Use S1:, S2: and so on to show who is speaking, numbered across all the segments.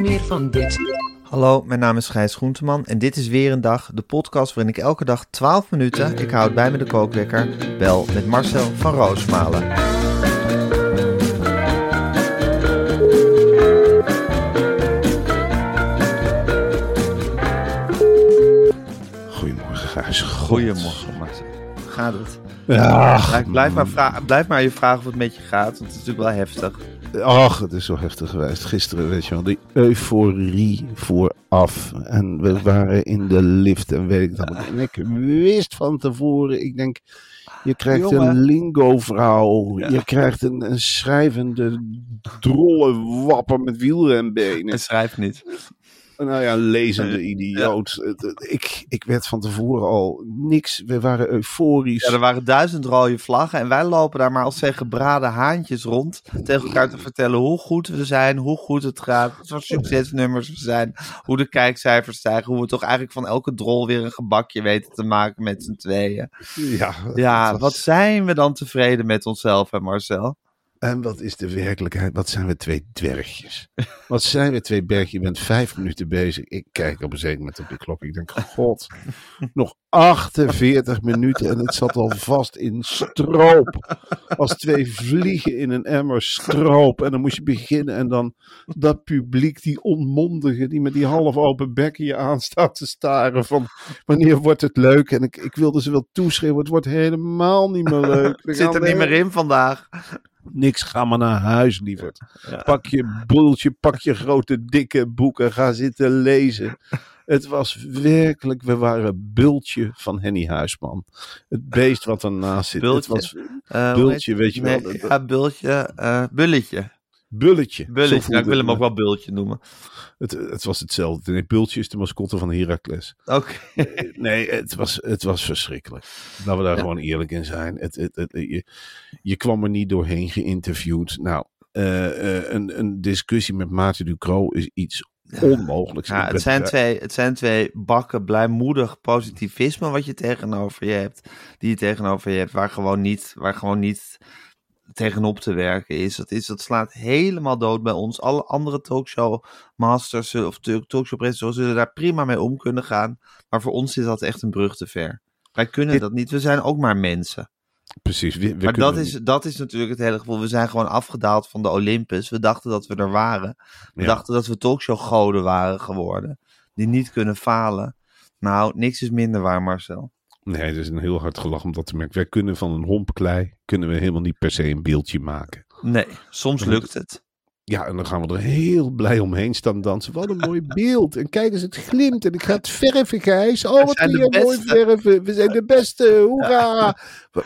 S1: Meer van dit.
S2: Hallo, mijn naam is Gijs Groenteman en dit is weer een dag, de podcast waarin ik elke dag 12 minuten, ik houd bij me de kookwekker, bel met Marcel van Roosmalen.
S3: Goedemorgen, Gijs.
S2: Goedemorgen Marcel. Gaat het?
S3: Ja,
S2: Blijf, blijf maar blijf maar je vragen of het met je gaat, want het is natuurlijk wel heftig.
S3: Ach, het is zo heftig geweest. Gisteren, weet je wel, die euforie vooraf. En we waren in de lift en weet ik dat. En ik wist van tevoren, ik denk, je krijgt
S2: Jongen.
S3: een lingo-vrouw. Je krijgt een, een schrijvende, drolle wapper met wielrenbenen.
S2: En schrijf niet.
S3: Nou ja, lezende idioot. Het- het- Ik, ik werd van tevoren al niks. We waren euforisch.
S2: Ja, er waren duizend rode vlaggen en wij lopen daar maar als twee gebraden haantjes rond. Tegen elkaar te vertellen hoe goed we zijn, hoe goed het gaat, wat voor succesnummers we zijn, hoe de kijkcijfers stijgen, hoe we toch eigenlijk van elke drol weer een gebakje weten te maken met z'n tweeën.
S3: Ja,
S2: Ja,
S3: was-
S2: wat zijn we dan tevreden met onszelf, hè Marcel?
S3: En wat is de werkelijkheid? Wat zijn we twee dwergjes? Wat zijn we twee bergjes? Je bent vijf minuten bezig. Ik kijk op een zeker moment op de klok. Ik denk, god, nog 48 minuten en het zat al vast in stroop. Als twee vliegen in een emmer stroop. En dan moest je beginnen en dan dat publiek, die onmondige, die met die half open bekken je aanstaat te staren van wanneer wordt het leuk? En ik, ik wilde ze wel toeschreeuwen, het wordt helemaal niet meer leuk.
S2: Het zit er niet meer in vandaag.
S3: Niks, ga maar naar huis, lieverd.
S2: Ja.
S3: Pak je boeltje, pak je grote dikke boeken, ga zitten lezen. Het was werkelijk, we waren bultje van Henny Huisman. Het beest wat ernaast zit.
S2: Bultje?
S3: Het was
S2: Eh,
S3: bultje, weet je wel.
S2: Nee,
S3: dat-
S2: ja, bultje, eh, bulletje.
S3: bulletje.
S2: Nou, ik wil hem ook wel bultje noemen.
S3: Het, het was hetzelfde. Nee, bultje is de mascotte van Heracles.
S2: Oké.
S3: Nee, het was, het was verschrikkelijk. Laten we daar gewoon eerlijk in zijn. Het, het, het- je, je kwam er niet doorheen geïnterviewd. Nou, eh, eh, een, een discussie met Maarten Ducro is iets onmogelijks.
S2: Ja, het, zijn twee, het zijn twee bakken blijmoedig positivisme wat je tegenover je hebt. Die je tegenover je hebt, waar gewoon niet, waar gewoon niet tegenop te werken is. Dat, is. dat slaat helemaal dood bij ons. Alle andere talkshow-masters zullen- of talkshow-presentatoren zullen daar prima mee om kunnen gaan. Maar voor ons is dat echt een brug te ver. Wij kunnen
S3: Dit-
S2: dat niet. We zijn ook maar mensen.
S3: Precies. We, we
S2: maar dat is, dat is natuurlijk het hele gevoel. We zijn gewoon afgedaald van de Olympus. We dachten dat we er waren. We
S3: Ja.
S2: dachten dat we talkshow-goden waren geworden. Die niet kunnen falen. Nou, niks is minder waar, Marcel.
S3: Nee, het is een heel hard gelach om dat te merken. Wij kunnen van een homp klei, kunnen we helemaal niet per se een beeldje maken.
S2: Nee, soms lukt het.
S3: Ja, en dan gaan we er heel blij omheen staan dansen. Wat een mooi beeld. En kijk eens, het glimt. En ik ga het verven, Gijs. Oh, wat kun jij mooi verven. We zijn de beste. Hoera.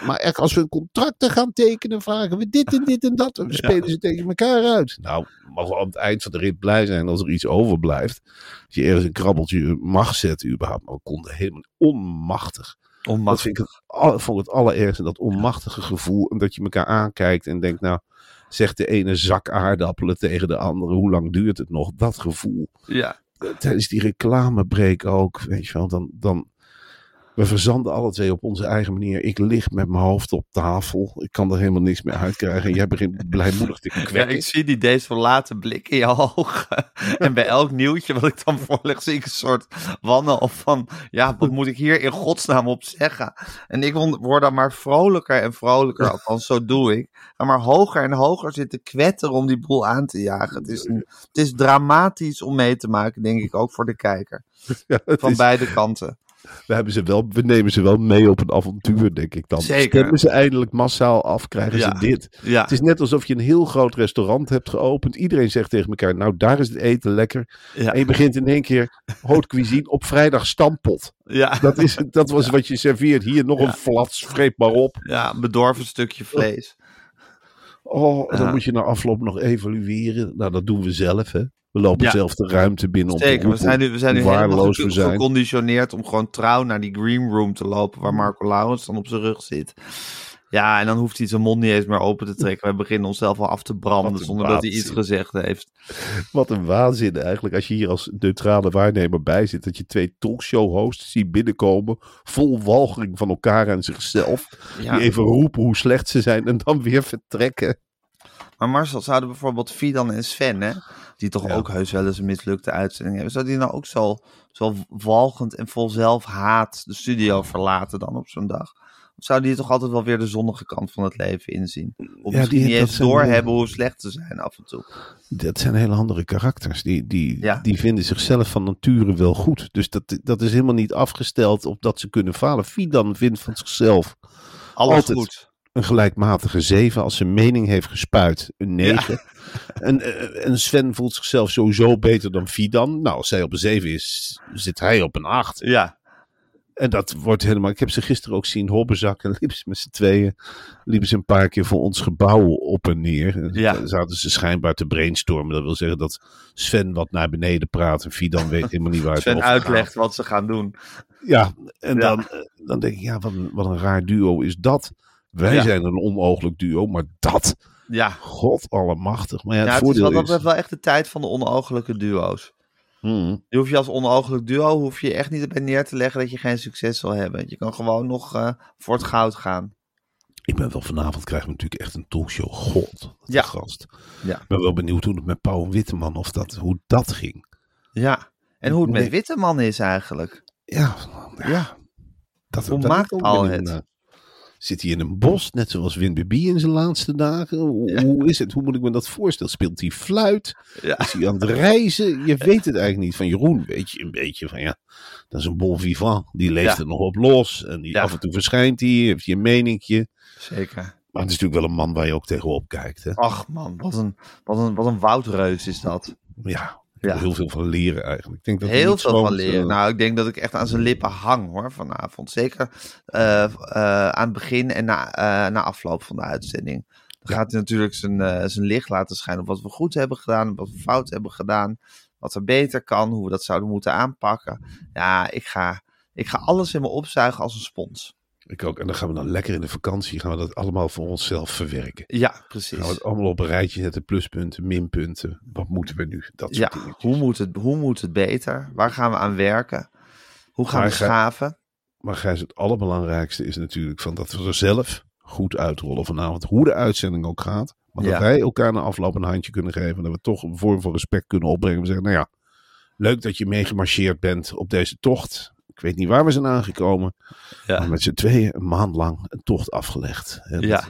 S3: Maar echt, als we contracten gaan tekenen, vragen we dit en dit en dat. En we spelen ze tegen elkaar uit. Nou, mogen we aan het eind van de rit blij zijn als er iets overblijft. Als je ergens een krabbeltje mag zetten überhaupt. Maar we konden helemaal onmachtig. Dat vind ik het, vond ik het allerergste. Dat onmachtige gevoel. En dat je elkaar aankijkt en denkt, nou, zegt de ene zak aardappelen tegen de andere. Hoe lang duurt het nog? Dat gevoel.
S2: Ja.
S3: Tijdens die reclamebreak ook, weet je wel. Dan, dan, We verzanden alle twee op onze eigen manier. Ik lig met mijn hoofd op tafel. Ik kan er helemaal niks meer uitkrijgen. En jij begint blijmoedig te
S2: Ja,
S3: kwekken.
S2: ik zie die desolaten blik in je ogen. En bij elk nieuwtje wat ik dan voorleg, zie ik een soort wanhoop van... Ja, wat moet ik hier in godsnaam op zeggen? En ik word dan maar vrolijker en vrolijker, althans zo doe ik. Ga maar hoger en hoger zitten kwetteren om die boel aan te jagen. Het is, een- het is dramatisch om mee te maken, denk ik, ook voor de kijker.
S3: Ja,
S2: Van
S3: is-
S2: beide kanten.
S3: We, hebben ze wel, we nemen ze wel mee op een avontuur, denk ik dan.
S2: Zeker.
S3: Stemmen ze eindelijk massaal af, krijgen
S2: Ja.
S3: ze dit.
S2: Ja,
S3: Het is net alsof je een heel groot restaurant hebt geopend. Iedereen zegt tegen elkaar, nou daar is het eten lekker.
S2: ja,
S3: En je begint in één keer haute cuisine op vrijdag stampot.
S2: ja,
S3: Dat, is, dat was wat je serveert. Hier nog een flats, vreet maar op.
S2: ja, een bedorven stukje vlees.
S3: Oh, dan moet je na afloop nog evalueren. Nou, dat doen we zelf, hè. We lopen zelf de ruimte binnen om te
S2: Zeker, we zijn nu, we zijn nu helemaal geconditioneerd om gewoon trouw naar die green room te lopen waar Marco Laurens dan op zijn rug zit. Ja, en dan hoeft hij zijn mond niet eens meer open te trekken. We beginnen onszelf al af te branden zonder dat hij iets gezegd heeft.
S3: Wat een waanzin eigenlijk. Als je hier als neutrale waarnemer bij zit. Dat je twee talkshow-hosts ziet binnenkomen. Vol walging van elkaar en zichzelf.
S2: Ja.
S3: Die even roepen hoe slecht ze zijn. En dan weer vertrekken.
S2: Maar Marcel, zouden bijvoorbeeld Fidan en Sven, hè, die toch
S3: Ja.
S2: ook heus wel eens een mislukte uitzending hebben, zouden die nou ook zo, zo walgend en vol zelfhaat de studio verlaten dan op zo'n dag? Zouden die toch altijd wel weer de zonnige kant van het leven inzien? Of
S3: Ja,
S2: misschien
S3: die-
S2: niet eens doorhebben hoe slecht ze zijn af en toe.
S3: Dat zijn hele andere karakters. Die, die,
S2: Ja.
S3: die vinden zichzelf van nature wel goed. Dus dat, dat is helemaal niet afgesteld op dat ze kunnen falen. Fidan vindt van zichzelf
S2: Alles
S3: Altijd.
S2: goed.
S3: een gelijkmatige 7. Als zijn mening heeft gespuit, een 9. En, en Sven voelt zichzelf sowieso beter dan Fidan. Nou, als zij op een 7 is, zit hij op een 8.
S2: Ja,
S3: En dat wordt helemaal... Ik heb ze gisteren ook zien hobbezakken. Liepen ze met z'n tweeën. Liepen ze een paar keer voor ons gebouw op en neer. En
S2: Ja.
S3: Zaten ze schijnbaar te brainstormen. Dat wil zeggen dat Sven wat naar beneden praat. En Fidan weet helemaal niet waar het
S2: Sven
S3: over gaat.
S2: uitlegt wat ze gaan doen.
S3: Ja, en
S2: Ja.
S3: Dan, eh, dan denk ik, ja, wat een, wat een raar duo is dat. Wij
S2: Ja.
S3: zijn een onooglijk duo, maar dat...
S2: Ja,
S3: God allemachtig. Maar ja,
S2: ja
S3: het
S2: het is wel,
S3: is...
S2: dat is wel echt de tijd van de onooglijke duo's.
S3: Hmm.
S2: Je hoeft je als onooglijk duo hoef je echt niet erbij neer te leggen dat je geen succes zal hebben. Je kan gewoon nog eh, voor het goud gaan.
S3: Ik ben wel vanavond krijgen we natuurlijk echt een talkshow. God,
S2: Ja.
S3: gast.
S2: Ja.
S3: Ik ben wel benieuwd hoe het met Pauw en Witteman, of dat, hoe dat ging.
S2: Ja. En hoe het met. Witteman is eigenlijk.
S3: Ja, ja. Dat,
S2: Hoe maakt Paul
S3: benieuwd
S2: het?
S3: Zit hij in een bos, net zoals Win BB in zijn laatste dagen? Hoe,
S2: Ja.
S3: hoe is het? Hoe moet ik me dat voorstellen? Speelt hij fluit?
S2: Ja.
S3: Is hij aan het reizen? Je weet het eigenlijk niet. Van Jeroen weet je een beetje van ja, dat is een bon vivant. Die leeft er nog op los. En die, af en toe verschijnt hij, heeft hij een meningje.
S2: Zeker.
S3: Maar het is natuurlijk wel een man waar je ook tegenop kijkt. Hè?
S2: Ach man, wat een, wat een, wat een woudreus is dat.
S3: Ja,
S2: Ja.
S3: heel veel van leren eigenlijk. Ik denk dat
S2: Heel veel van leren.
S3: eh,
S2: Nou, ik denk dat ik echt aan zijn lippen hang hoor vanavond. Zeker eh, eh, aan het begin en na, na afloop van de uitzending. Dan gaat hij natuurlijk zijn, zijn licht laten schijnen op wat we goed hebben gedaan, wat we fout hebben gedaan, wat er beter kan, hoe we dat zouden moeten aanpakken. Ja, ik ga, ik ga alles in me opzuigen als een spons.
S3: Ik ook. En dan gaan we dan lekker in de vakantie, gaan we dat allemaal voor onszelf verwerken.
S2: Ja, precies.
S3: Gaan we het allemaal op een rijtje zetten, pluspunten, minpunten. Wat moeten we nu? Dat
S2: Ja,
S3: dingetjes.
S2: hoe moet, het, hoe moet het beter? Waar gaan we aan werken? Hoe gaan
S3: Maar
S2: we schaven?
S3: Maar Gijs, het allerbelangrijkste is natuurlijk van dat we er zelf goed uitrollen vanavond. Hoe de uitzending ook gaat. Maar dat
S2: Ja.
S3: wij elkaar na afloop een handje kunnen geven. Dat we toch een vorm van respect kunnen opbrengen. We zeggen, nou ja, leuk dat je meegemarcheerd bent op deze tocht. Ik weet niet waar we zijn aangekomen.
S2: Ja.
S3: Maar met z'n tweeën een maand lang een tocht afgelegd.
S2: Ja.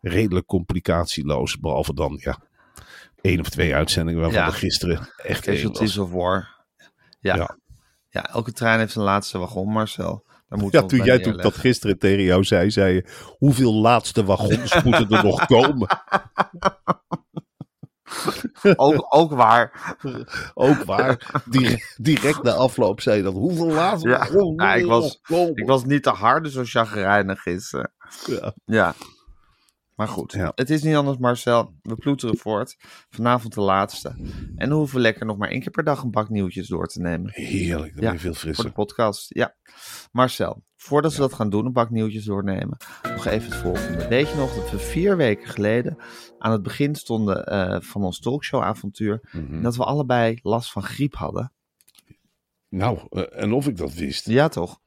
S3: Redelijk complicatieloos. Behalve dan, ja, één of twee uitzendingen waarvan
S2: Ja.
S3: er gisteren echt
S2: Casualties of War. Ja.
S3: Ja.
S2: ja. elke trein heeft een laatste wagon, Marcel. Daar
S3: Ja, toen jij toen dat gisteren tegen jou zei, zei je, hoeveel laatste wagons moeten er nog komen?
S2: ook, ook waar.
S3: Ook waar. Direct, direct na afloop zei je dat. Hoeveel laatste
S2: Ja. ik was-? Ik was niet te hard, dus zo chagrijnig is. eh.
S3: Ja.
S2: ja. Maar goed,
S3: Ja.
S2: het is niet anders, Marcel. We ploeteren voort. Vanavond de laatste. En dan hoeven we lekker nog maar één keer per dag een bak nieuwtjes door te nemen.
S3: Heerlijk, dan
S2: Ja,
S3: ben je veel
S2: Voor
S3: frisser.
S2: de podcast, ja. Marcel, voordat we dat gaan doen, een bak nieuwtjes doornemen, nog even het volgende. Weet je nog dat we vier weken geleden aan het begin stonden eh, van ons talkshow-avontuur,
S3: Mhm.
S2: en dat we allebei last van griep hadden?
S3: Nou, eh, en of ik dat wist.
S2: Ja, toch?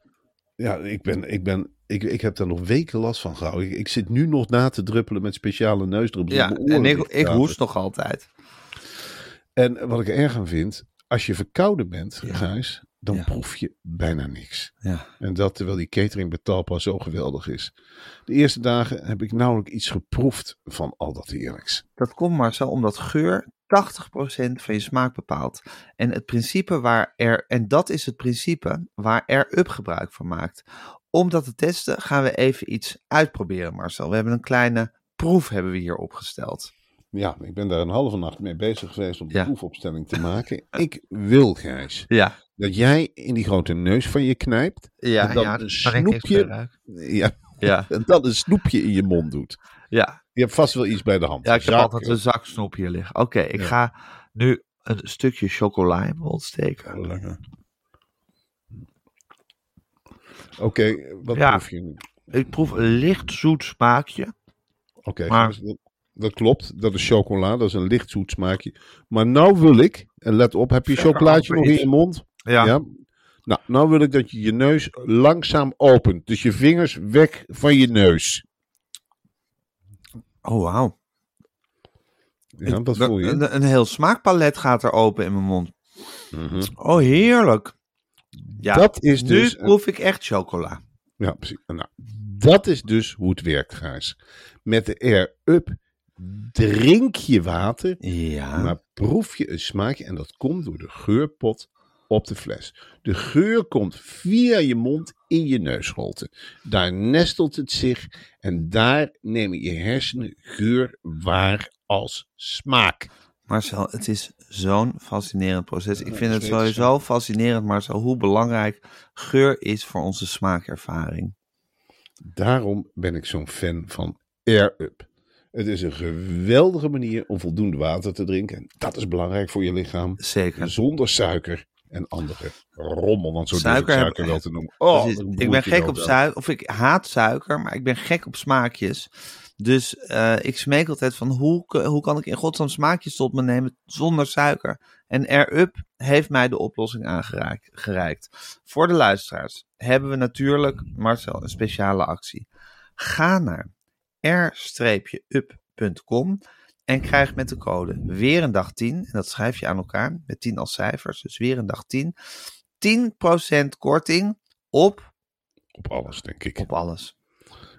S3: Ja, ik, ben, ik, ben, ik, ik heb daar nog weken last van gehouden. Ik, ik zit nu nog na te druppelen met speciale neusdruppels.
S2: Ja, en ik, ik hoest nog altijd.
S3: En wat ik er erg aan vind, als je verkouden bent,
S2: Ja.
S3: Gijs, dan
S2: Ja.
S3: proef je bijna niks.
S2: Ja.
S3: En dat terwijl die catering Talpa zo geweldig is. De eerste dagen heb ik nauwelijks iets geproefd van al dat heerlijks.
S2: Dat komt maar zo omdat geur 80% van je smaak bepaalt. En het principe waar er, en dat is het principe waar er up gebruik van maakt. Om dat te testen gaan we even iets uitproberen, Marcel. We hebben een kleine proef hebben we hier opgesteld.
S3: Ja, ik ben daar een halve nacht mee bezig geweest om de
S2: Ja.
S3: proefopstelling te maken. Ik wil, Gijs,
S2: Ja,
S3: dat jij in die grote neus van je knijpt.
S2: ja,
S3: En dan
S2: ja.
S3: een snoepje-. Ja,
S2: Ja,
S3: en dan een snoepje in je mond doet.
S2: ja.
S3: Je hebt vast wel iets bij de hand.
S2: ja, ik heb
S3: Zak-
S2: altijd een zaksnoep hier liggen. Oké, ik ga nu een stukje chocola in mijn mond steken.
S3: Lekker. Oké, wat
S2: Ja.
S3: proef je nu?
S2: Ik proef een licht zoet smaakje.
S3: Oké,
S2: Maar-
S3: dat, dat klopt. Dat is chocola. Dat is een licht zoet smaakje. Maar nou wil ik, en let op, heb je chocolaatje nog in je mond?
S2: Ja,
S3: Nou, nou wil ik dat je je neus langzaam opent. Dus je vingers weg van je neus.
S2: oh wauw.
S3: Ja, dat voel je.
S2: Een, een heel smaakpalet gaat er open in mijn mond.
S3: Mhm.
S2: Oh, heerlijk. Ja,
S3: Dat is
S2: nu
S3: dus...
S2: proef ik echt chocola.
S3: Ja, precies. Nou, dat is dus hoe het werkt, Gijs. Met de Air-Up drink je water,
S2: Ja.
S3: maar proef je een smaakje. En dat komt door de geurpot op de fles. De geur komt via je mond in je neusholte. Daar nestelt het zich en daar nemen je hersenen geur waar als smaak.
S2: Marcel, het is zo'n fascinerend proces. Ik vind het sowieso fascinerend, Marcel, hoe belangrijk geur is voor onze smaakervaring.
S3: Daarom ben ik zo'n fan van Air-Up. Het is een geweldige manier om voldoende water te drinken. En dat is belangrijk voor je lichaam.
S2: Zeker.
S3: Zonder suiker en andere rommel. Want zo
S2: Suiker
S3: ik suiker wel te noemen. Oh,
S2: ik ben gek op suiker, of ik haat suiker, maar ik ben gek op smaakjes. Dus eh, ik smeek altijd van hoe, hoe kan ik in godsnaam smaakjes tot me nemen zonder suiker? En Air-Up heeft mij de oplossing aangereikt. gereikt. Voor de luisteraars hebben we natuurlijk, Marcel, een speciale actie. Ga naar r-up.com en krijg met de code weer een dag 10, en dat schrijf je aan elkaar met 10 als cijfers, dus weer een dag 10, 10% korting op,
S3: Op alles, denk ik.
S2: op alles.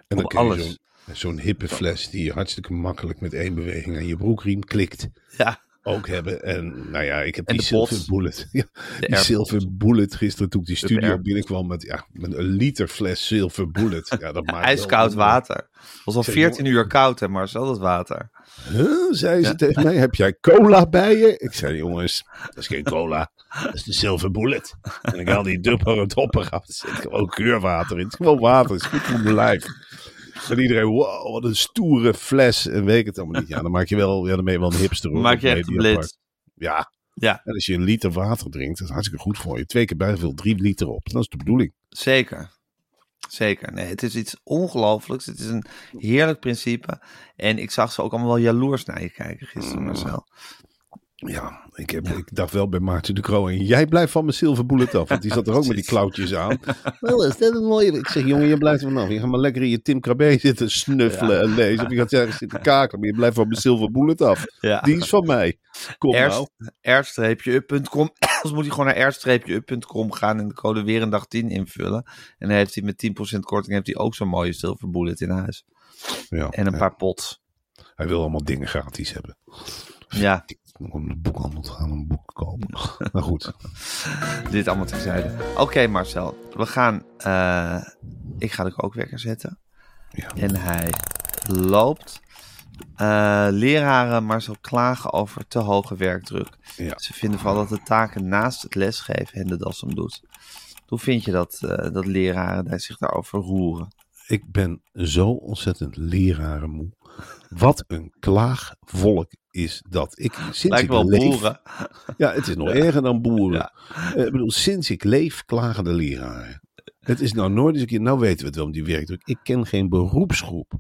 S3: en dan
S2: op
S3: kun je
S2: alles.
S3: Zo'n hippe fles die je hartstikke makkelijk met één beweging aan je broekriem klikt.
S2: Ja,
S3: Ook hebben. En nou ja, ik heb
S2: En
S3: die Silver. Bullet. Ja, die
S2: Air-
S3: Silver Bullet gisteren toen ik die studio binnenkwam met, ja, met een liter fles Silver Bullet. Ja, dat maakt
S2: ijskoud water. Het was al
S3: Zeg,
S2: 14 uur koud, hè, Marcel, dat water.
S3: Huh? Zei ze
S2: Ja.
S3: tegen mij, heb jij cola bij je? Ik zei, jongens, dat is geen cola. Dat is de Silver Bullet. En ik haal die dubbele dopper af. Er zit gewoon keurwater in. Het is gewoon water. Het is goed voor mijn lijf. En iedereen, wow, wat een stoere fles. En weet ik het allemaal niet. Ja, dan maak je wel, ja, dan ben je wel een hipster. hoor.
S2: Maak je echt blitz.
S3: apart. Ja.
S2: Ja.
S3: En als je een liter water drinkt, dat is hartstikke goed voor je. Twee keer bijveel, drie liter op. Dat is de bedoeling.
S2: Zeker. Zeker. Nee, het is iets ongelooflijks. Het is een heerlijk principe. En ik zag ze ook allemaal wel jaloers naar je kijken gisteren, Marcel.
S3: Ja, ik, heb, ik dacht wel bij Maarten de Croo. En jij blijft van mijn Silver Bullet af. Want die zat er ook met die klauwtjes aan. Wel, is dat een mooie... Ik zeg, jongen, je blijft er vanaf. Je gaat maar lekker in je Tim Krabbe zitten snuffelen en lezen. Of je gaat ergens zitten kaken. Maar je blijft van mijn Silver Bullet af.
S2: Ja.
S3: Die is van mij. Kom nou.
S2: r-up.com. Anders moet hij gewoon naar r-up.com gaan en de code weer een dag 10 invullen. En dan heeft hij met 10% korting heeft hij ook zo'n mooie silver bullet in huis.
S3: Ja,
S2: En een paar pots.
S3: Hij wil allemaal dingen gratis hebben.
S2: Ja,
S3: Om naar de boekhandel te gaan en een boek kopen. maar goed.
S2: dit allemaal terzijde. Oké Marcel, we gaan... eh, ik ga de kookwekker zetten.
S3: Ja.
S2: En hij loopt. Eh, leraren, Marcel, klagen over te hoge werkdruk.
S3: Ja.
S2: Ze vinden vooral dat de taken naast het lesgeven hen de das om doet. Hoe vind je dat, eh, dat leraren daar zich daarover roeren?
S3: Ik ben zo ontzettend lerarenmoe. Wat een klaagvolk is dat. Ik, sinds
S2: Lijkt
S3: ik
S2: wel
S3: leef,
S2: boeren.
S3: Ja, het is nog erger dan boeren.
S2: Ja.
S3: Eh, ik bedoel, sinds ik leef klagen de leraren. Het is nou nooit eens een keer, nou weten we het wel om die werkdruk. Ik ken geen beroepsgroep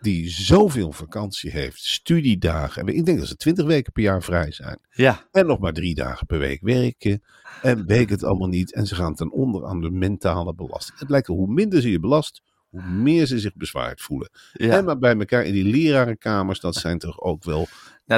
S3: die zoveel vakantie heeft, studiedagen. En ik denk dat ze twintig weken per jaar vrij zijn.
S2: Ja,
S3: En nog maar drie dagen per week werken. En weet het allemaal niet. En ze gaan ten onder aan de mentale belasting. Het lijkt hoe minder ze je belast, hoe meer ze zich bezwaard voelen.
S2: ja.
S3: En maar bij elkaar in die lerarenkamers, dat zijn toch ook wel.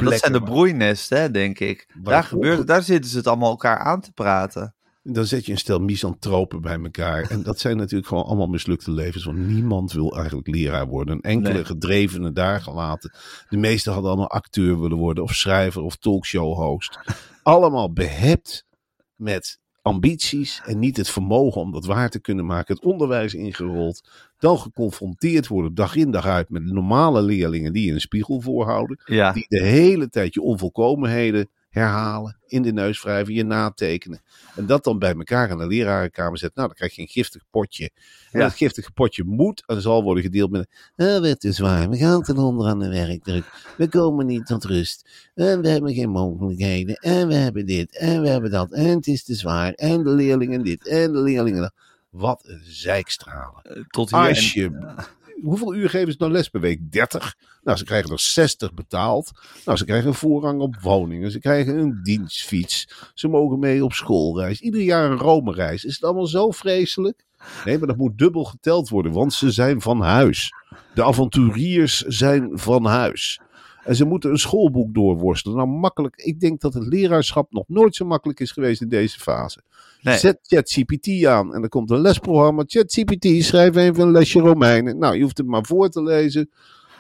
S2: Nou, dat zijn de broeinesten, hè, denk ik.
S3: Waar
S2: Daar, gebeurt, daar zitten ze het allemaal elkaar aan te praten.
S3: Dan zet je een stel misantropen bij elkaar. En dat zijn natuurlijk gewoon allemaal mislukte levens. Want niemand wil eigenlijk leraar worden. Een enkele
S2: Nee.
S3: gedrevenen daar gelaten. De meesten hadden allemaal acteur willen worden. Of schrijver of talkshow-host. Allemaal behept met ambities. En niet het vermogen om dat waar te kunnen maken. Het onderwijs ingerold. Dan geconfronteerd worden dag in dag uit met normale leerlingen die je een spiegel voorhouden.
S2: Ja,
S3: Die de hele tijd je onvolkomenheden herhalen, in de neus wrijven, je natekenen. En dat dan bij elkaar in de lerarenkamer zetten. Nou, dan krijg je een giftig potje. En
S2: Ja.
S3: dat giftige potje moet en zal worden gedeeld met... Eh, het is waar, we gaan ten onder aan de werkdruk. We komen niet tot rust. En we hebben geen mogelijkheden. En we hebben dit. En we hebben dat. En het is te zwaar. En de leerlingen dit. En de leerlingen dat. Wat een zeikstralen.
S2: tot hier. en-
S3: hoeveel uur geven ze nou les per week? 30? Nou, ze krijgen er 60 betaald. Nou, ze krijgen een voorrang op woningen. Ze krijgen een dienstfiets. Ze mogen mee op schoolreis. Ieder jaar een Rome-reis. Is het allemaal zo vreselijk? Nee, maar dat moet dubbel geteld worden, want ze zijn van huis. De avonturiers zijn van huis. En ze moeten een schoolboek doorworstelen. Nou, makkelijk. Ik denk dat het leraarschap nog nooit zo makkelijk is geweest in deze fase.
S2: Nee.
S3: Zet ChatGPT aan en er komt een lesprogramma. ChatGPT, schrijf even een lesje Romeinen. Nou, je hoeft het maar voor te lezen.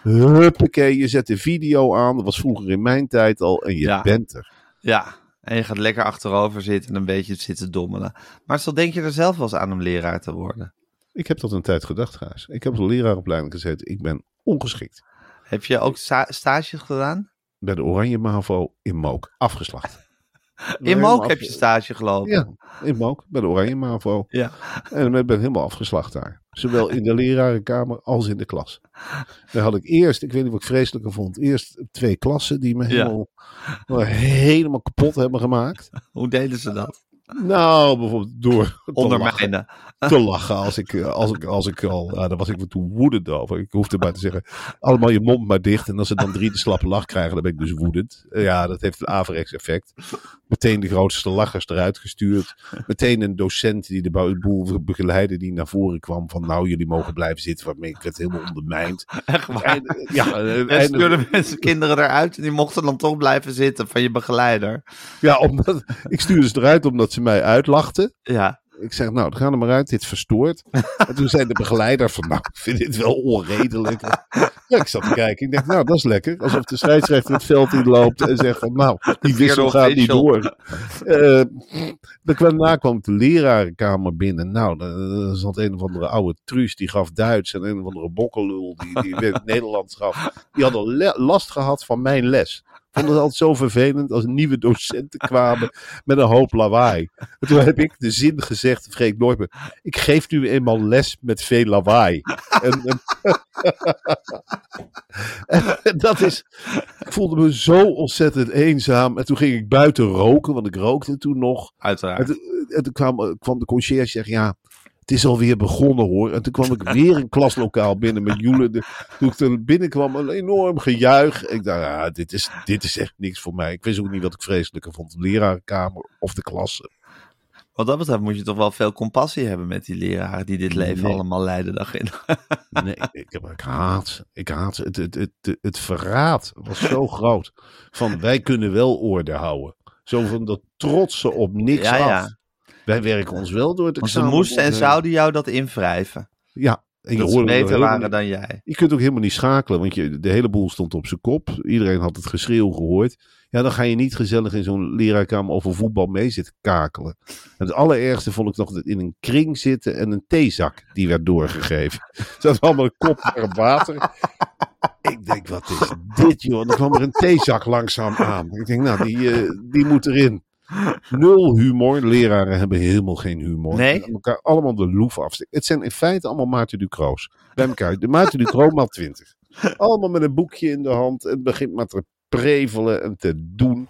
S3: Huppakee, je zet de video aan. Dat was vroeger in mijn tijd al. En je
S2: Ja.
S3: bent er.
S2: Ja, en je gaat lekker achterover zitten en een beetje zitten dommelen. Maar stel, denk je er zelf wel eens aan om leraar te worden?
S3: Ik heb dat een tijd gedacht, Gijs. Ik heb op de leraaropleiding gezeten. Ik ben ongeschikt.
S2: Heb je ook sta- stages gedaan?
S3: Bij de Oranje Mavo in Mook. Afgeslacht.
S2: In Mook heb je stage gelopen.
S3: Ja, in Mook. Bij de Oranje Mavo.
S2: Ja.
S3: En ik ben helemaal afgeslacht daar. Zowel in de lerarenkamer als in de klas. Daar had ik eerst, ik weet niet wat ik vreselijker vond, eerst twee klassen die me helemaal, helemaal kapot hebben gemaakt.
S2: Hoe deden ze dat?
S3: Nou, bijvoorbeeld door
S2: Ondermijnen.
S3: Te lachen als ik, eh, als ik, als ik al, daar was ik toen woedend over. Ik hoefde maar te zeggen, allemaal je mond maar dicht. En als ze dan drie de slappe lach krijgen, dan ben ik dus woedend. Eh, Ja, dat heeft een averechts effect. Meteen de grootste lachers eruit gestuurd. Meteen een docent die de boel begeleidde, die naar voren kwam van, nou, jullie mogen blijven zitten. Waarmee ik werd helemaal ondermijnd.
S2: Echt waar.
S3: Einde- ja, eh,
S2: En
S3: einde-
S2: mensen kinderen eruit en die mochten dan toch blijven zitten van je begeleider.
S3: ja, omdat, ik stuurde ze eruit omdat ze mij uitlachten.
S2: Ja,
S3: Ik zeg, nou, ga er maar uit, dit verstoort. en toen zei de begeleider van, nou, ik vind dit wel onredelijk. Ja, ik zat te kijken. Ik dacht, nou, dat is lekker. Alsof de scheidsrechter het veld inloopt en zegt van, nou, die wissel gaat niet door. Eh, dan kwam, daarna kwam ik de lerarenkamer binnen. Nou, dan zat een of andere oude truus, die gaf Duits. En een of andere bokkelul, die, die Nederlands gaf. Die hadden last gehad van mijn les. Ik vond het altijd zo vervelend als nieuwe docenten kwamen met een hoop lawaai. En toen heb ik de zin gezegd, vergeet nooit meer. Ik geef nu eenmaal les met veel lawaai. En, en, en dat is, ik voelde me zo ontzettend eenzaam. En toen ging ik buiten roken, want ik rookte toen nog.
S2: Uiteraard.
S3: en toen kwam, kwam de conciërge zeggen, ja, het is alweer begonnen hoor. En toen kwam ik weer een klaslokaal binnen met Joelen. De- Toen ik er binnenkwam, een enorm gejuich. Ik dacht, ja, dit is, dit is echt niks voor mij. Ik wist ook niet wat ik vreselijker vond. De lerarenkamer of de klasse.
S2: Wat dat betreft moet je toch wel veel compassie hebben met die leraren die dit leven
S3: Nee.
S2: allemaal leiden dag in.
S3: Nee, ik, ik haat ze. Ik haat ze. Het, het, het, het, het verraad was zo groot. Van wij kunnen wel orde houden. Zo van dat trotsen op niks
S2: Ja,
S3: af.
S2: ja.
S3: Wij werken ons wel door het
S2: Want ze moesten en zouden jou dat invrijven.
S3: Ja. En je
S2: Dat
S3: er
S2: beter waren dan jij.
S3: Je kunt ook helemaal niet schakelen, want je, de hele boel stond op zijn kop. Iedereen had het geschreeuw gehoord. Ja, dan ga je niet gezellig in zo'n leraarkamer over voetbal mee zitten kakelen. En het allerergste vond ik nog dat in een kring zitten en een theezak die werd doorgegeven. Ze hadden allemaal een kop warm water. Ik denk, wat is dit joh? Dan kwam er een theezak langzaam aan. Ik denk, nou, die, eh, die moet erin. Nul humor. Leraren hebben helemaal geen humor.
S2: Nee?
S3: En elkaar allemaal de loef afsteken. Het zijn in feite allemaal Maarten Ducro's. Bij elkaar. De Maarten Ducro maal 20. Allemaal met een boekje in de hand. Het begint maar te prevelen en te doen.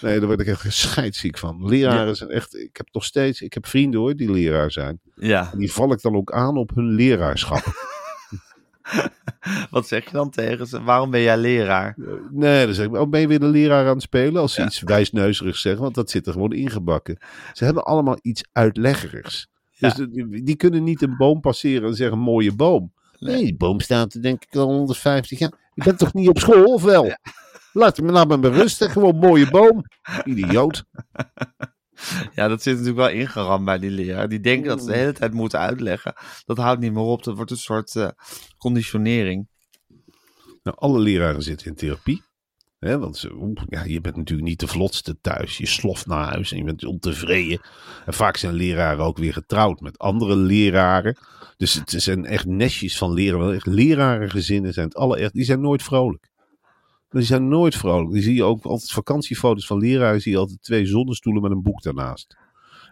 S3: Nee, daar word ik echt scheidsziek van. Leraren zijn echt... Ik heb nog steeds... Ik heb vrienden hoor, die leraar zijn.
S2: Ja.
S3: En die val ik dan ook aan op hun leraarschap.
S2: Wat zeg je dan tegen ze? Waarom ben jij leraar?
S3: Nee, dan zeg ik, oh, ben je weer de leraar aan het spelen? Als ze
S2: Ja.
S3: iets wijsneuzerigs zeggen, want dat zit er gewoon ingebakken. Ze hebben allemaal iets uitleggerigs.
S2: Ja.
S3: Dus die, die kunnen niet een boom passeren en zeggen, mooie boom. Nee, die boom staat er denk ik al 150 jaar. Je bent toch niet op school, of wel? Laat me nou maar met rust, hè. gewoon mooie boom. Idioot.
S2: Ja, dat zit natuurlijk wel ingeramd bij die leraar. Die denken dat ze de hele tijd moeten uitleggen. Dat houdt niet meer op. Dat wordt een soort eh, conditionering.
S3: Nou, alle leraren zitten in therapie. Hè, want ze, ja, je bent natuurlijk niet de vlotste thuis. Je sloft naar huis en je bent ontevreden. En vaak zijn leraren ook weer getrouwd met andere leraren. Dus het zijn echt nestjes van leren. Wel echt lerarengezinnen zijn het alle echt. Die zijn nooit vrolijk. Die zijn nooit vrolijk. Die zie je ook altijd vakantiefoto's van leraren. Zie je altijd twee zonnestoelen met een boek daarnaast.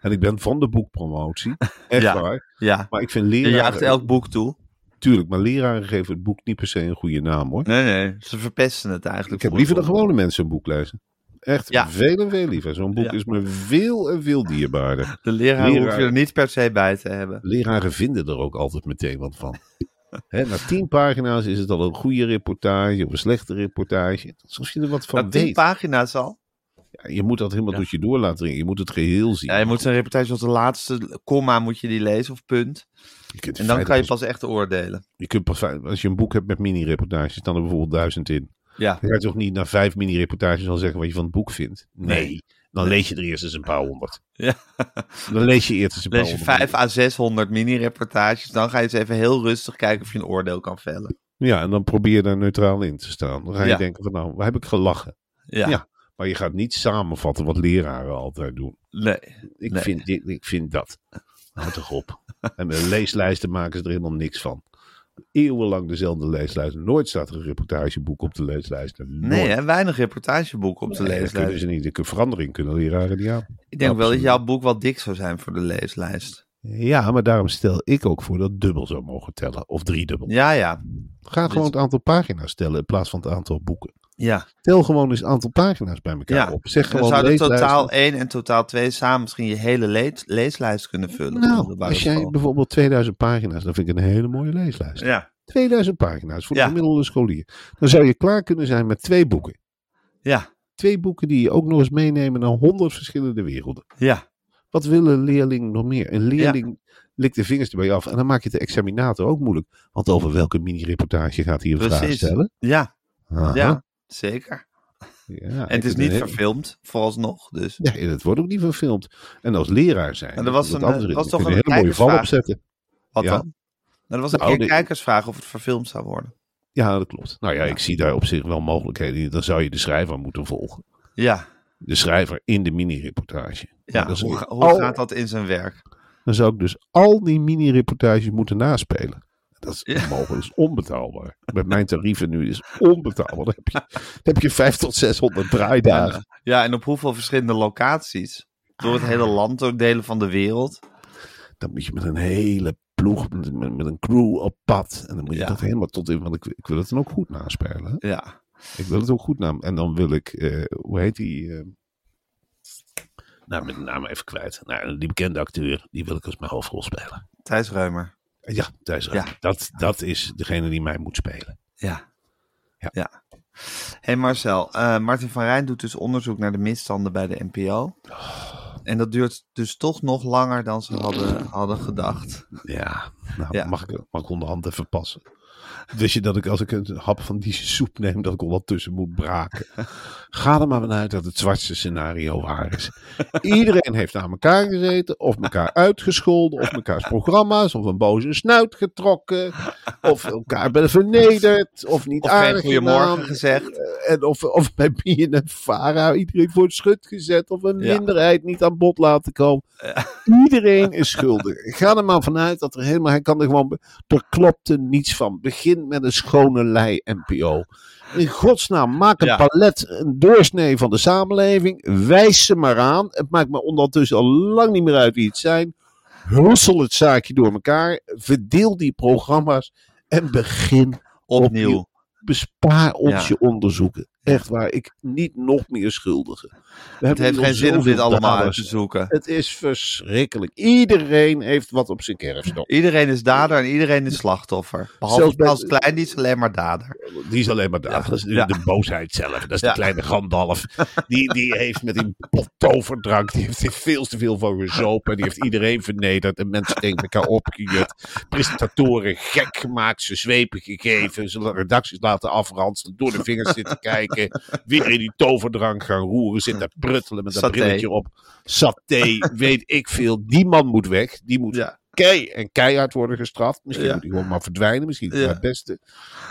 S3: En ik ben van de boekpromotie. Echt
S2: Ja.
S3: waar.
S2: Ja,
S3: Maar ik vind
S2: je
S3: leraren...
S2: jaagt elk boek toe.
S3: Tuurlijk, maar leraren geven het boek niet per se een goede naam hoor.
S2: Nee, nee, ze verpesten het eigenlijk.
S3: Ik heb liever dan gewone mensen een boek lezen. Echt
S2: Ja.
S3: veel en veel liever. Zo'n boek
S2: Ja.
S3: is me veel en veel dierbaarder.
S2: De leraar,
S3: Leraar.
S2: hoef je er niet per se bij te hebben.
S3: Leraren vinden er ook altijd meteen wat van. Na tien pagina's is het al een goede reportage of een slechte reportage. Alsof je er wat van
S2: Na tien pagina's al.
S3: Ja, je moet dat helemaal
S2: Ja.
S3: door je door laten dringen. Je moet het geheel zien.
S2: Ja, je moet zo'n reportage als de laatste komma moet je die lezen of punt. En dan kan je
S3: pas-
S2: echt oordelen.
S3: je kunt pas, als je een boek hebt met mini-reportages, dan er bijvoorbeeld duizend in.
S2: Ja,
S3: je toch niet na vijf mini-reportages al zeggen wat je van het boek vindt? Nee.
S2: Nee.
S3: Dan lees je er eerst eens een paar honderd.
S2: Ja.
S3: Dan lees je eerst eens een paar
S2: lees je
S3: honderd.
S2: 5 à 600 mini-reportages. Dan ga je eens even heel rustig kijken of je een oordeel kan vellen.
S3: Ja, en dan probeer je daar neutraal in te staan. Dan ga je
S2: Ja.
S3: denken van nou, waar heb ik gelachen?
S2: Ja,
S3: Ja. Maar je gaat niet samenvatten wat leraren altijd doen.
S2: nee.
S3: Ik,
S2: Nee.
S3: vind, dit, ik vind dat. Houd toch op. En met leeslijsten maken ze er helemaal niks van. Eeuwenlang dezelfde leeslijst. Nooit staat er een reportageboek op de leeslijst. Nooit.
S2: Nee, hè? weinig reportageboeken op de
S3: Nee, dat kunnen
S2: leeslijst.
S3: ze niet. De verandering kunnen leraren niet aan.
S2: Ik denk wel dat jouw boek wel dik zou zijn voor de leeslijst.
S3: Ja, maar daarom stel ik ook voor dat dubbel zou mogen tellen. Of driedubbel.
S2: Ja, ja.
S3: Ga gewoon het aantal pagina's tellen in plaats van het aantal boeken.
S2: Ja,
S3: Tel gewoon eens het aantal pagina's bij elkaar
S2: ja.
S3: op. Zeg
S2: Dan
S3: gewoon
S2: zouden
S3: leeslijsten.
S2: totaal 1 en totaal 2 samen misschien je hele lees- leeslijst kunnen vullen.
S3: Nou, als jij
S2: school.
S3: bijvoorbeeld 2000 pagina's, dan vind ik een hele mooie leeslijst.
S2: Ja,
S3: 2000 pagina's voor de gemiddelde scholier. Dan zou je klaar kunnen zijn met twee boeken.
S2: ja,
S3: Twee boeken die je ook nog eens meenemen naar 100 verschillende werelden.
S2: ja.
S3: Wat wil een leerling nog meer? Een leerling likt de vingers erbij af en dan maak je de examinator ook moeilijk. Want over welke mini-reportage gaat hij een vraag
S2: Precies.
S3: stellen?
S2: Ja,
S3: Aha.
S2: ja, zeker.
S3: Ja,
S2: En het is niet verfilmd, vooralsnog. Dus.
S3: Ja, het wordt ook niet verfilmd. En als leraar zijn.
S2: En er was een, er was toch een
S3: hele mooie val opzetten.
S2: Wat
S3: Ja.
S2: dan? Nou, er was een
S3: Nou,
S2: keer
S3: de-
S2: kijkersvraag of het verfilmd zou worden.
S3: Ja, dat klopt. Nou ja, ik zie daar op zich wel mogelijkheden in. Dan zou je de schrijver moeten volgen.
S2: Ja,
S3: De schrijver in de mini-reportage.
S2: ja.
S3: dan, zou
S2: hoe, hoe
S3: al-
S2: gaat dat in zijn werk?
S3: dan zou ik dus al die mini-reportages moeten naspelen. Dat is onmogelijk, dat is onbetaalbaar. Met mijn tarieven nu is onbetaalbaar. Dan heb je, dan heb je 5 tot 600 draaidagen.
S2: Ja, en op hoeveel verschillende locaties? Door het hele land, door delen van de wereld.
S3: Dan moet je met een hele ploeg, met, met, een crew op pad. En dan moet je
S2: Ja.
S3: dat helemaal tot in. Want ik, ik wil het dan ook goed naspelen.
S2: Ja,
S3: Ik wil het ook goed naam. En dan wil ik, eh, hoe heet die? eh, nou, met de naam even kwijt. Nou, die bekende acteur, die wil ik als mijn hoofdrol spelen.
S2: Thijs Reumer.
S3: Ja, Thijs
S2: Ja.
S3: Ruijmer. Dat, dat is degene die mij moet spelen.
S2: Ja.
S3: Ja.
S2: ja. hey Marcel, eh, Martin van Rijn doet dus onderzoek naar de misstanden bij de NPO. En dat duurt dus toch nog langer dan ze hadden, hadden gedacht.
S3: Ja, nou,
S2: Ja.
S3: Mag, ik, mag ik onderhand even passen? Wist je dat ik als ik een hap van die soep neem, dat ik ondertussen moet braken? Ga er maar vanuit dat het zwartste scenario waar is. Iedereen heeft aan elkaar gezeten, of elkaar uitgescholden, of mekaars programma's, of een boze snuit getrokken, of elkaar hebben vernederd, of niet
S2: Of
S3: aardig
S2: goedemorgen gezegd.
S3: En of, of bij BNN Vara iedereen voor het schut gezet. Of een
S2: Ja.
S3: minderheid niet aan bod laten komen. Iedereen is schuldig. Ga er maar vanuit dat er helemaal... Hij kan er gewoon... Er klopte niets van. Begin met een schone lei NPO. In godsnaam, maak een
S2: Ja.
S3: palet, een doorsnee van de samenleving. Wijs ze maar aan. Het maakt me ondertussen al lang niet meer uit wie het zijn. Hussel het zaakje door elkaar. Verdeel die programma's. En begin
S2: Opnieuw.
S3: bespaar ons
S2: Ja.
S3: je onderzoeken. Echt waar, ik niet nog meer schuldigen.
S2: Het heeft geen zin om dit allemaal uit te zoeken.
S3: Het is verschrikkelijk. Iedereen heeft wat op zijn kerfstok.
S2: Iedereen is dader en iedereen is slachtoffer. Behalve Frans Klein, die is alleen maar dader.
S3: Die is alleen maar daar. Dat is de,
S2: Ja.
S3: de boosheid zelf. Dat is de kleine Gandalf. Die, die heeft met die pot toverdrank. Die heeft er veel te veel van gezopen. Die heeft iedereen vernederd. En mensen tegen elkaar opgejut. Presentatoren gek gemaakt. Ze zwepen gegeven. Ze redacties laten afranselen. Door de vingers zitten kijken. Weer in die toverdrank gaan roeren. Zitten pruttelen met dat
S2: Saté.
S3: brilletje op. Saté, weet ik veel. Die man moet weg. Die moet
S2: Ja.
S3: Kei en keihard worden gestraft. Misschien
S2: Ja.
S3: moet hij gewoon maar verdwijnen. Misschien is
S2: Ja.
S3: het het beste.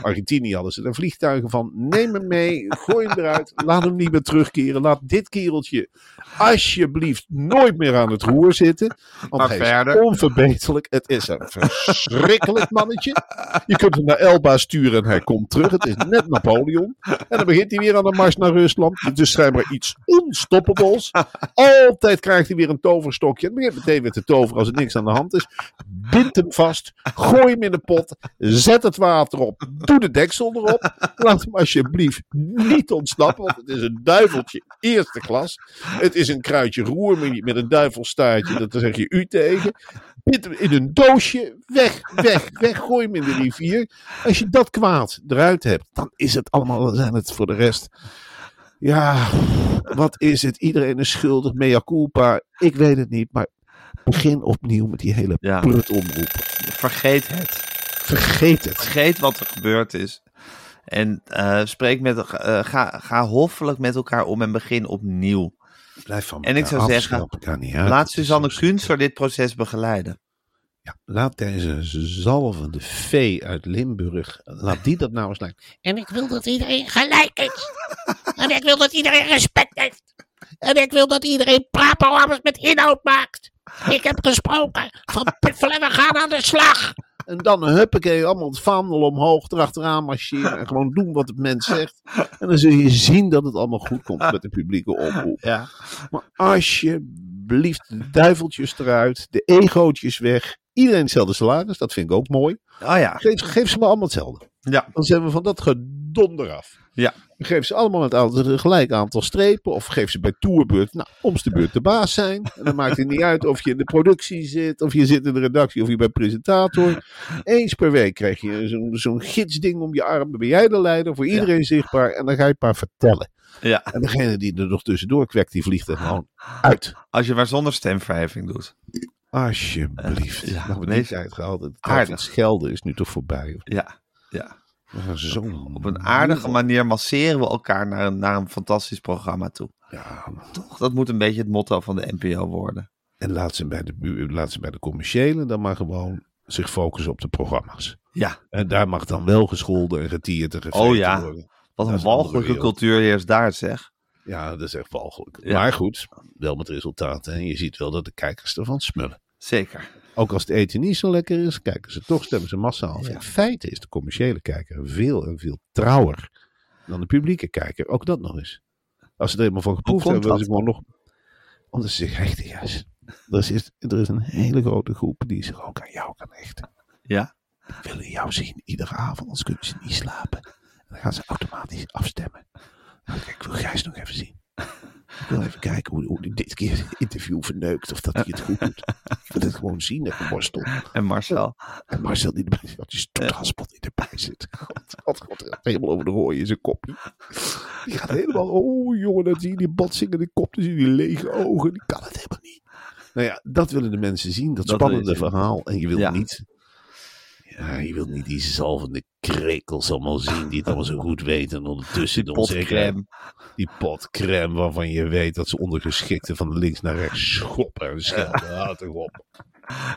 S3: Argentinië hadden ze er vliegtuigen van. Neem hem mee, gooi hem eruit. Laat hem niet meer terugkeren. Laat dit kereltje alsjeblieft nooit meer aan het roer zitten. Want
S2: Maar
S3: hij
S2: verder.
S3: is onverbeterlijk. Het is een verschrikkelijk mannetje. Je kunt hem naar Elba sturen en hij komt terug. Het is net Napoleon. En dan begint hij weer aan de mars naar Rusland. Het is schijnbaar iets onstoppables. Altijd krijgt hij weer een toverstokje. En begint meteen weer te toveren als er niks aan de hand is. Bind hem vast. Gooi hem in de pot. Zet het water op. Doe de deksel erop. Laat hem alsjeblieft niet ontsnappen. Want het is een duiveltje eerste klas. Het is een kruidje roer met- een duivelstaartje. Dat zeg je u tegen. Bind hem in een doosje. Weg, weg, weg. Gooi hem in de rivier. Als je dat kwaad eruit hebt, dan is het allemaal, dan zijn het voor de rest. Ja, wat is het? Iedereen is schuldig. Mea culpa. Ik weet het niet, maar begin opnieuw met die hele
S2: Ja.
S3: prutomroep.
S2: Vergeet het.
S3: Vergeet het.
S2: Vergeet wat er gebeurd is. En eh, spreek met, eh, ga, ga hoffelijk met elkaar om en begin opnieuw.
S3: Blijf van
S2: En ik zou zeggen. Laat Suzanne Kunster dit proces begeleiden.
S3: Ja, laat deze zalvende vee uit Limburg, laat die dat nou eens lijken.
S4: En ik wil dat iedereen gelijk is. En ik wil dat iedereen respect heeft. En ik wil dat iedereen praatprogramma's met inhoud maakt. Ik heb gesproken van Piffel en we gaan aan de slag.
S3: En dan huppakee, allemaal het vaandel omhoog, erachteraan marcheren en gewoon doen wat het mens zegt. En dan zul je zien dat het allemaal goed komt met de publieke oproep.
S2: Ja.
S3: Maar alsjeblieft, de duiveltjes eruit, de egootjes weg. Iedereen hetzelfde salaris, dat vind ik ook mooi.
S2: Oh ja.
S3: Geef, geef ze maar allemaal hetzelfde.
S2: Ja.
S3: Dan zijn we van dat gedonder af.
S2: Ja.
S3: Geef ze allemaal het aantal, een gelijk aantal strepen. Of geef ze bij toerbeurt, nou, om de beurt de baas zijn. En dan maakt het niet uit of je in de productie zit, of je zit in de redactie, of je bent presentator. Eens per week krijg je zo'n gidsding om je arm. Dan ben jij de leider, voor iedereen zichtbaar. En dan ga je het maar vertellen.
S2: ja.
S3: En degene die er nog tussendoor kwekt, die vliegt er gewoon uit.
S2: Als je maar zonder stemverheffing doet.
S3: Alsjeblieft.
S2: Ja,
S3: nou, we
S2: nee,
S3: die tijd gehaald. Het
S2: aardig.
S3: schelden is nu toch voorbij.
S2: Ja. Ja.
S3: Zo
S2: Op een aardige manier masseren we elkaar naar een, naar een fantastisch programma toe.
S3: Ja,
S2: Toch? Dat moet een beetje het motto van de NPO worden.
S3: En laat ze bij de, laat ze bij de commerciële dan maar gewoon zich focussen op de programma's.
S2: Ja.
S3: En daar mag dan wel gescholden en getierd en
S2: Oh ja.
S3: worden.
S2: Wat een walgelijke cultuur heerst daar, zeg.
S3: Ja, dat is echt walgelijk.
S2: Ja.
S3: Maar goed, wel met resultaten. En je ziet wel dat de kijkers ervan smullen.
S2: Zeker.
S3: Ook als het eten niet zo lekker is, kijken ze toch, stemmen ze massaal.
S2: Ja.
S3: In feite is de commerciële kijker veel en veel trouwer dan de publieke kijker. Ook dat nog eens. Als ze er eenmaal van geproefd hebben, willen ze gewoon nog... Omdat ze zich hechten, juist. Er is, er is een hele grote groep die zich ook aan jou kan hechten.
S2: Ja.
S3: Die willen jou zien iedere avond, anders kunnen ze niet slapen. En dan gaan ze automatisch afstemmen. Nou, kijk, ik wil Gijs nog even zien. Ik wil even kijken hoe, hoe hij dit keer het interview verneukt. Of dat hij het goed doet. Ik wil het gewoon zien, even borstel.
S2: En Marcel.
S3: En Marcel die erbij zit, die stoethaspel die erbij zit. God, God, God, helemaal over de rooien in zijn kopje. Die gaat helemaal, oh jongen, dan zie je die botsingende kop, dan zie je die lege ogen. Die kan het helemaal niet. Nou ja, dat willen de mensen zien, dat,
S2: Dat
S3: spannende verhaal. En je wilt
S2: Ja.
S3: niet, ja, je wilt niet die zalvende krekels allemaal zien, die het allemaal zo goed weten. En ondertussen
S2: Die potcrème.
S3: die pot crème waarvan je weet dat ze ondergeschikte van links naar rechts schoppen en schelden. Toch op.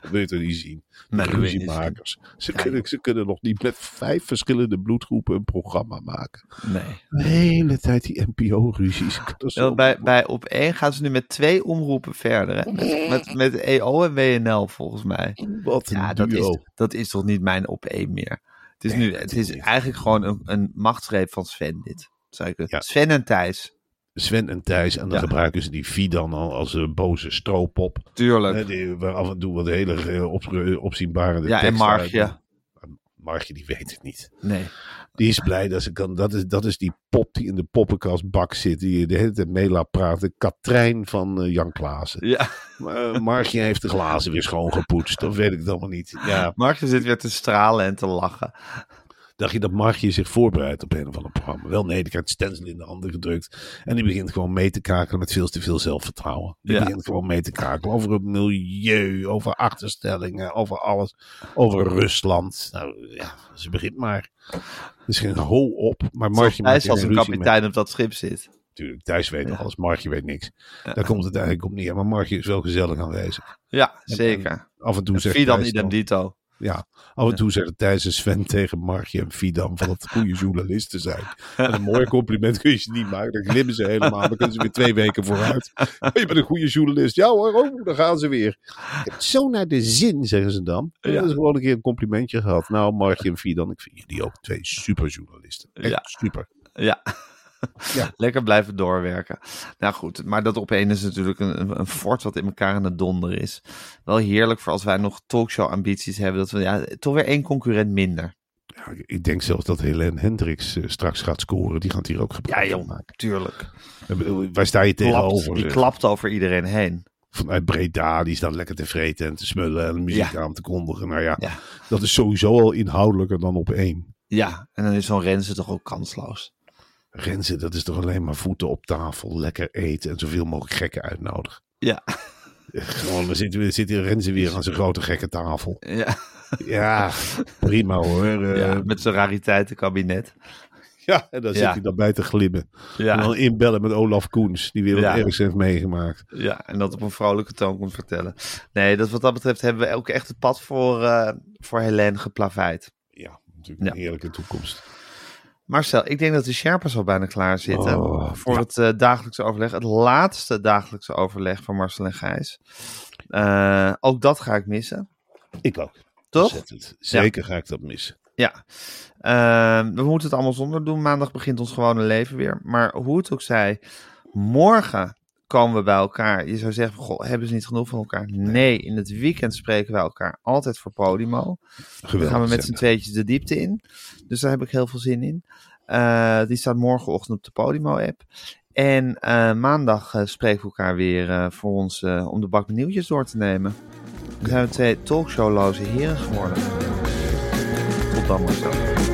S3: Dat wil je toch niet zien.
S2: Nee,
S3: Ruziemakers. Ze kunnen, ze kunnen nog niet met vijf verschillende bloedgroepen een programma maken.
S2: Nee.
S3: De hele tijd die NPO-ruzies.
S2: Wel, bij, bij op één gaan ze nu met twee omroepen verder. Hè? Met, met, met EO en WNL volgens mij.
S3: Wat een
S2: Ja, dat
S3: duo.
S2: is, dat is toch niet mijn op één meer. Het is, nu, het
S3: is
S2: eigenlijk gewoon een, een machtsgreep van Sven dit. Zou ik het.
S3: Ja.
S2: Sven en Thijs.
S3: Sven en Thijs. En dan
S2: Ja.
S3: gebruiken ze die Vie dan al als een boze stroopop.
S2: Tuurlijk.
S3: Hè, die, waar af en toe wat hele eh, op, opzienbare
S2: ja, en
S3: uit- Margje, die weet het niet.
S2: Nee.
S3: Die is blij dat ze kan. Dat is, dat is die pop die in de poppenkastbak zit. Die de hele tijd mee laat praten. Katrijn van eh, Jan Klaassen.
S2: Ja,
S3: Maar uh, Margje heeft de glazen weer schoongepoetst. Dat weet ik het allemaal niet. Ja,
S2: Markje zit weer te stralen en te lachen.
S3: Dacht je dat Margje zich voorbereidt op een of ander programma? Wel nee, die krijgt stencil in de handen gedrukt. En die begint gewoon mee te kakelen met veel te veel zelfvertrouwen. Die
S2: Ja.
S3: begint gewoon mee te kakelen over het milieu, over achterstellingen, over alles. Over Rusland. Nou ja, ze begint maar. Er is geen hol op. Maar Margje
S2: Hij is als een
S3: mee.
S2: kapitein op dat schip zit.
S3: Natuurlijk, Thijs weet
S2: Ja.
S3: alles, Margje weet niks. Daar komt het eigenlijk op neer. Maar Margje is wel gezellig aanwezig.
S2: Ja,
S3: En-
S2: zeker.
S3: Af en toe
S2: En
S3: zegt
S2: Fidan idem
S3: dan-
S2: dito.
S3: Ja, af en toe zeggen Thijs en Sven tegen Margje en Fidan van het goede journalisten zijn. En een mooi compliment kun je ze niet maken. Dan glimmen ze helemaal. Dan kunnen ze weer twee weken vooruit. Je bent een goede journalist. Ja hoor, oh, dan gaan ze weer. Ik heb het zo naar de zin, zeggen ze dan. En
S2: Ja.
S3: dat is gewoon een keer een complimentje gehad. Nou, Margje en Fidan, ik vind jullie ook twee superjournalisten. Echt
S2: Ja.
S3: super.
S2: Ja.
S3: Ja.
S2: Lekker blijven doorwerken. Nou goed, maar dat op een is natuurlijk een, een, fort wat in elkaar aan het donderen is. Wel heerlijk voor als wij nog talkshow ambities hebben. Dat we ja, toch weer één concurrent minder.
S3: Ja, ik- denk zelfs dat Helene Hendricks eh, straks gaat scoren. Die gaat hier ook
S2: Ja
S3: gebruik van
S2: joh,
S3: maken.
S2: tuurlijk.
S3: Waar sta je tegenover?
S2: Klapt, die
S3: zeg?
S2: klapt over iedereen heen.
S3: vanuit Breda, die staat lekker te vreten en te smullen en muziek
S2: Ja.
S3: aan te kondigen. Nou ja,
S2: Ja.
S3: dat is sowieso al inhoudelijker dan op één.
S2: Ja, en dan is zo'n Renze toch ook kansloos.
S3: Renze, dat is toch alleen maar voeten op tafel, lekker eten en zoveel mogelijk gekken uitnodigen.
S2: Ja,
S3: Gewoon, dan zit, dan zit Renze weer aan zijn grote gekke tafel.
S2: ja,
S3: Ja, prima hoor. Eh,
S2: ja
S3: ja.
S2: met zijn rariteitenkabinet.
S3: en dan
S2: Ja.
S3: zit hij dan bij te glimmen. En
S2: Ja,
S3: dan inbellen met Olaf Koens, die weer wat
S2: Ja.
S3: ergs heeft meegemaakt.
S2: ja, en dat op een vrolijke toon komt vertellen. Nee, dat, wat dat betreft hebben we ook echt het pad voor, eh voor Helene geplaveid.
S3: Ja, natuurlijk een
S2: Ja.
S3: heerlijke toekomst.
S2: Marcel, ik denk dat de Sherpas al bijna klaar zitten
S3: Oh,
S2: voor
S3: ja.
S2: het eh, dagelijkse overleg. Het laatste dagelijkse overleg van Marcel en Gijs. Eh, ook dat ga ik missen,
S3: Ik ook.
S2: toch?
S3: Zeker ga ik dat missen.
S2: Ja. Ehm, we moeten het allemaal zonder doen. Maandag begint ons gewone leven weer. Maar hoe het ook zij, morgen komen we bij elkaar. Je zou zeggen, goh, hebben ze niet genoeg van elkaar? Nee, in het weekend spreken wij elkaar altijd voor Podimo. Dan
S3: Geweldig.
S2: gaan we met z'n tweetjes de diepte in. Dus daar heb ik heel veel zin in. Eh, die staat morgenochtend op de Podimo-app. En eh, maandag eh, spreken we elkaar weer voor ons om de bak met nieuwtjes door te nemen. We zijn twee talkshowloze heren geworden. Tot dan, Marcel. Doei.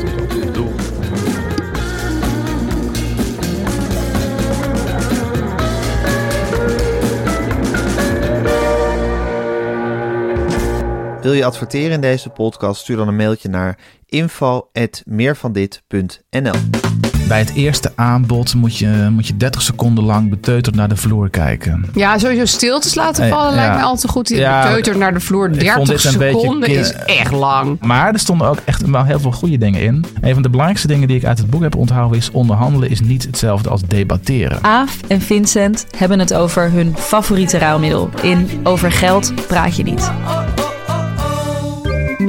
S2: Wil je adverteren in deze podcast? Stuur dan een mailtje naar info.meervandit.nl
S5: Bij het eerste aanbod moet je, moet je 30 seconden lang beteuterd naar de vloer kijken.
S6: Ja, sowieso stiltes laten
S5: Eh,
S6: vallen
S5: ja.
S6: lijkt me altijd goed. Die
S5: Ja,
S6: beteuterd naar de vloer.
S5: vond
S6: 30
S5: dit een beetje
S6: seconden is echt lang.
S5: Maar er stonden ook echt wel heel veel goede dingen in. Een van de belangrijkste dingen die ik uit het boek heb onthouden is... onderhandelen is niet hetzelfde als debatteren.
S7: Aaf en Vincent hebben het over hun favoriete ruilmiddel. In Over geld praat je niet.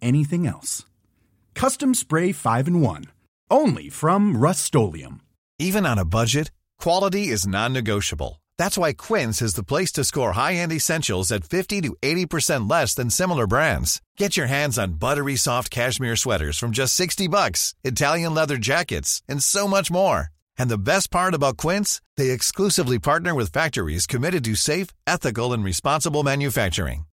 S8: anything else. Custom Spray 5 in 1. Only from Rust
S9: Even on a budget, quality is non-negotiable. That's why Quince is the place to score high-end essentials at 50 to 80% less than similar brands. Get your hands on buttery soft cashmere sweaters from just 60 bucks, Italian leather jackets, and so much more. And the best part about Quince, they exclusively partner with factories committed to safe, ethical, and responsible manufacturing.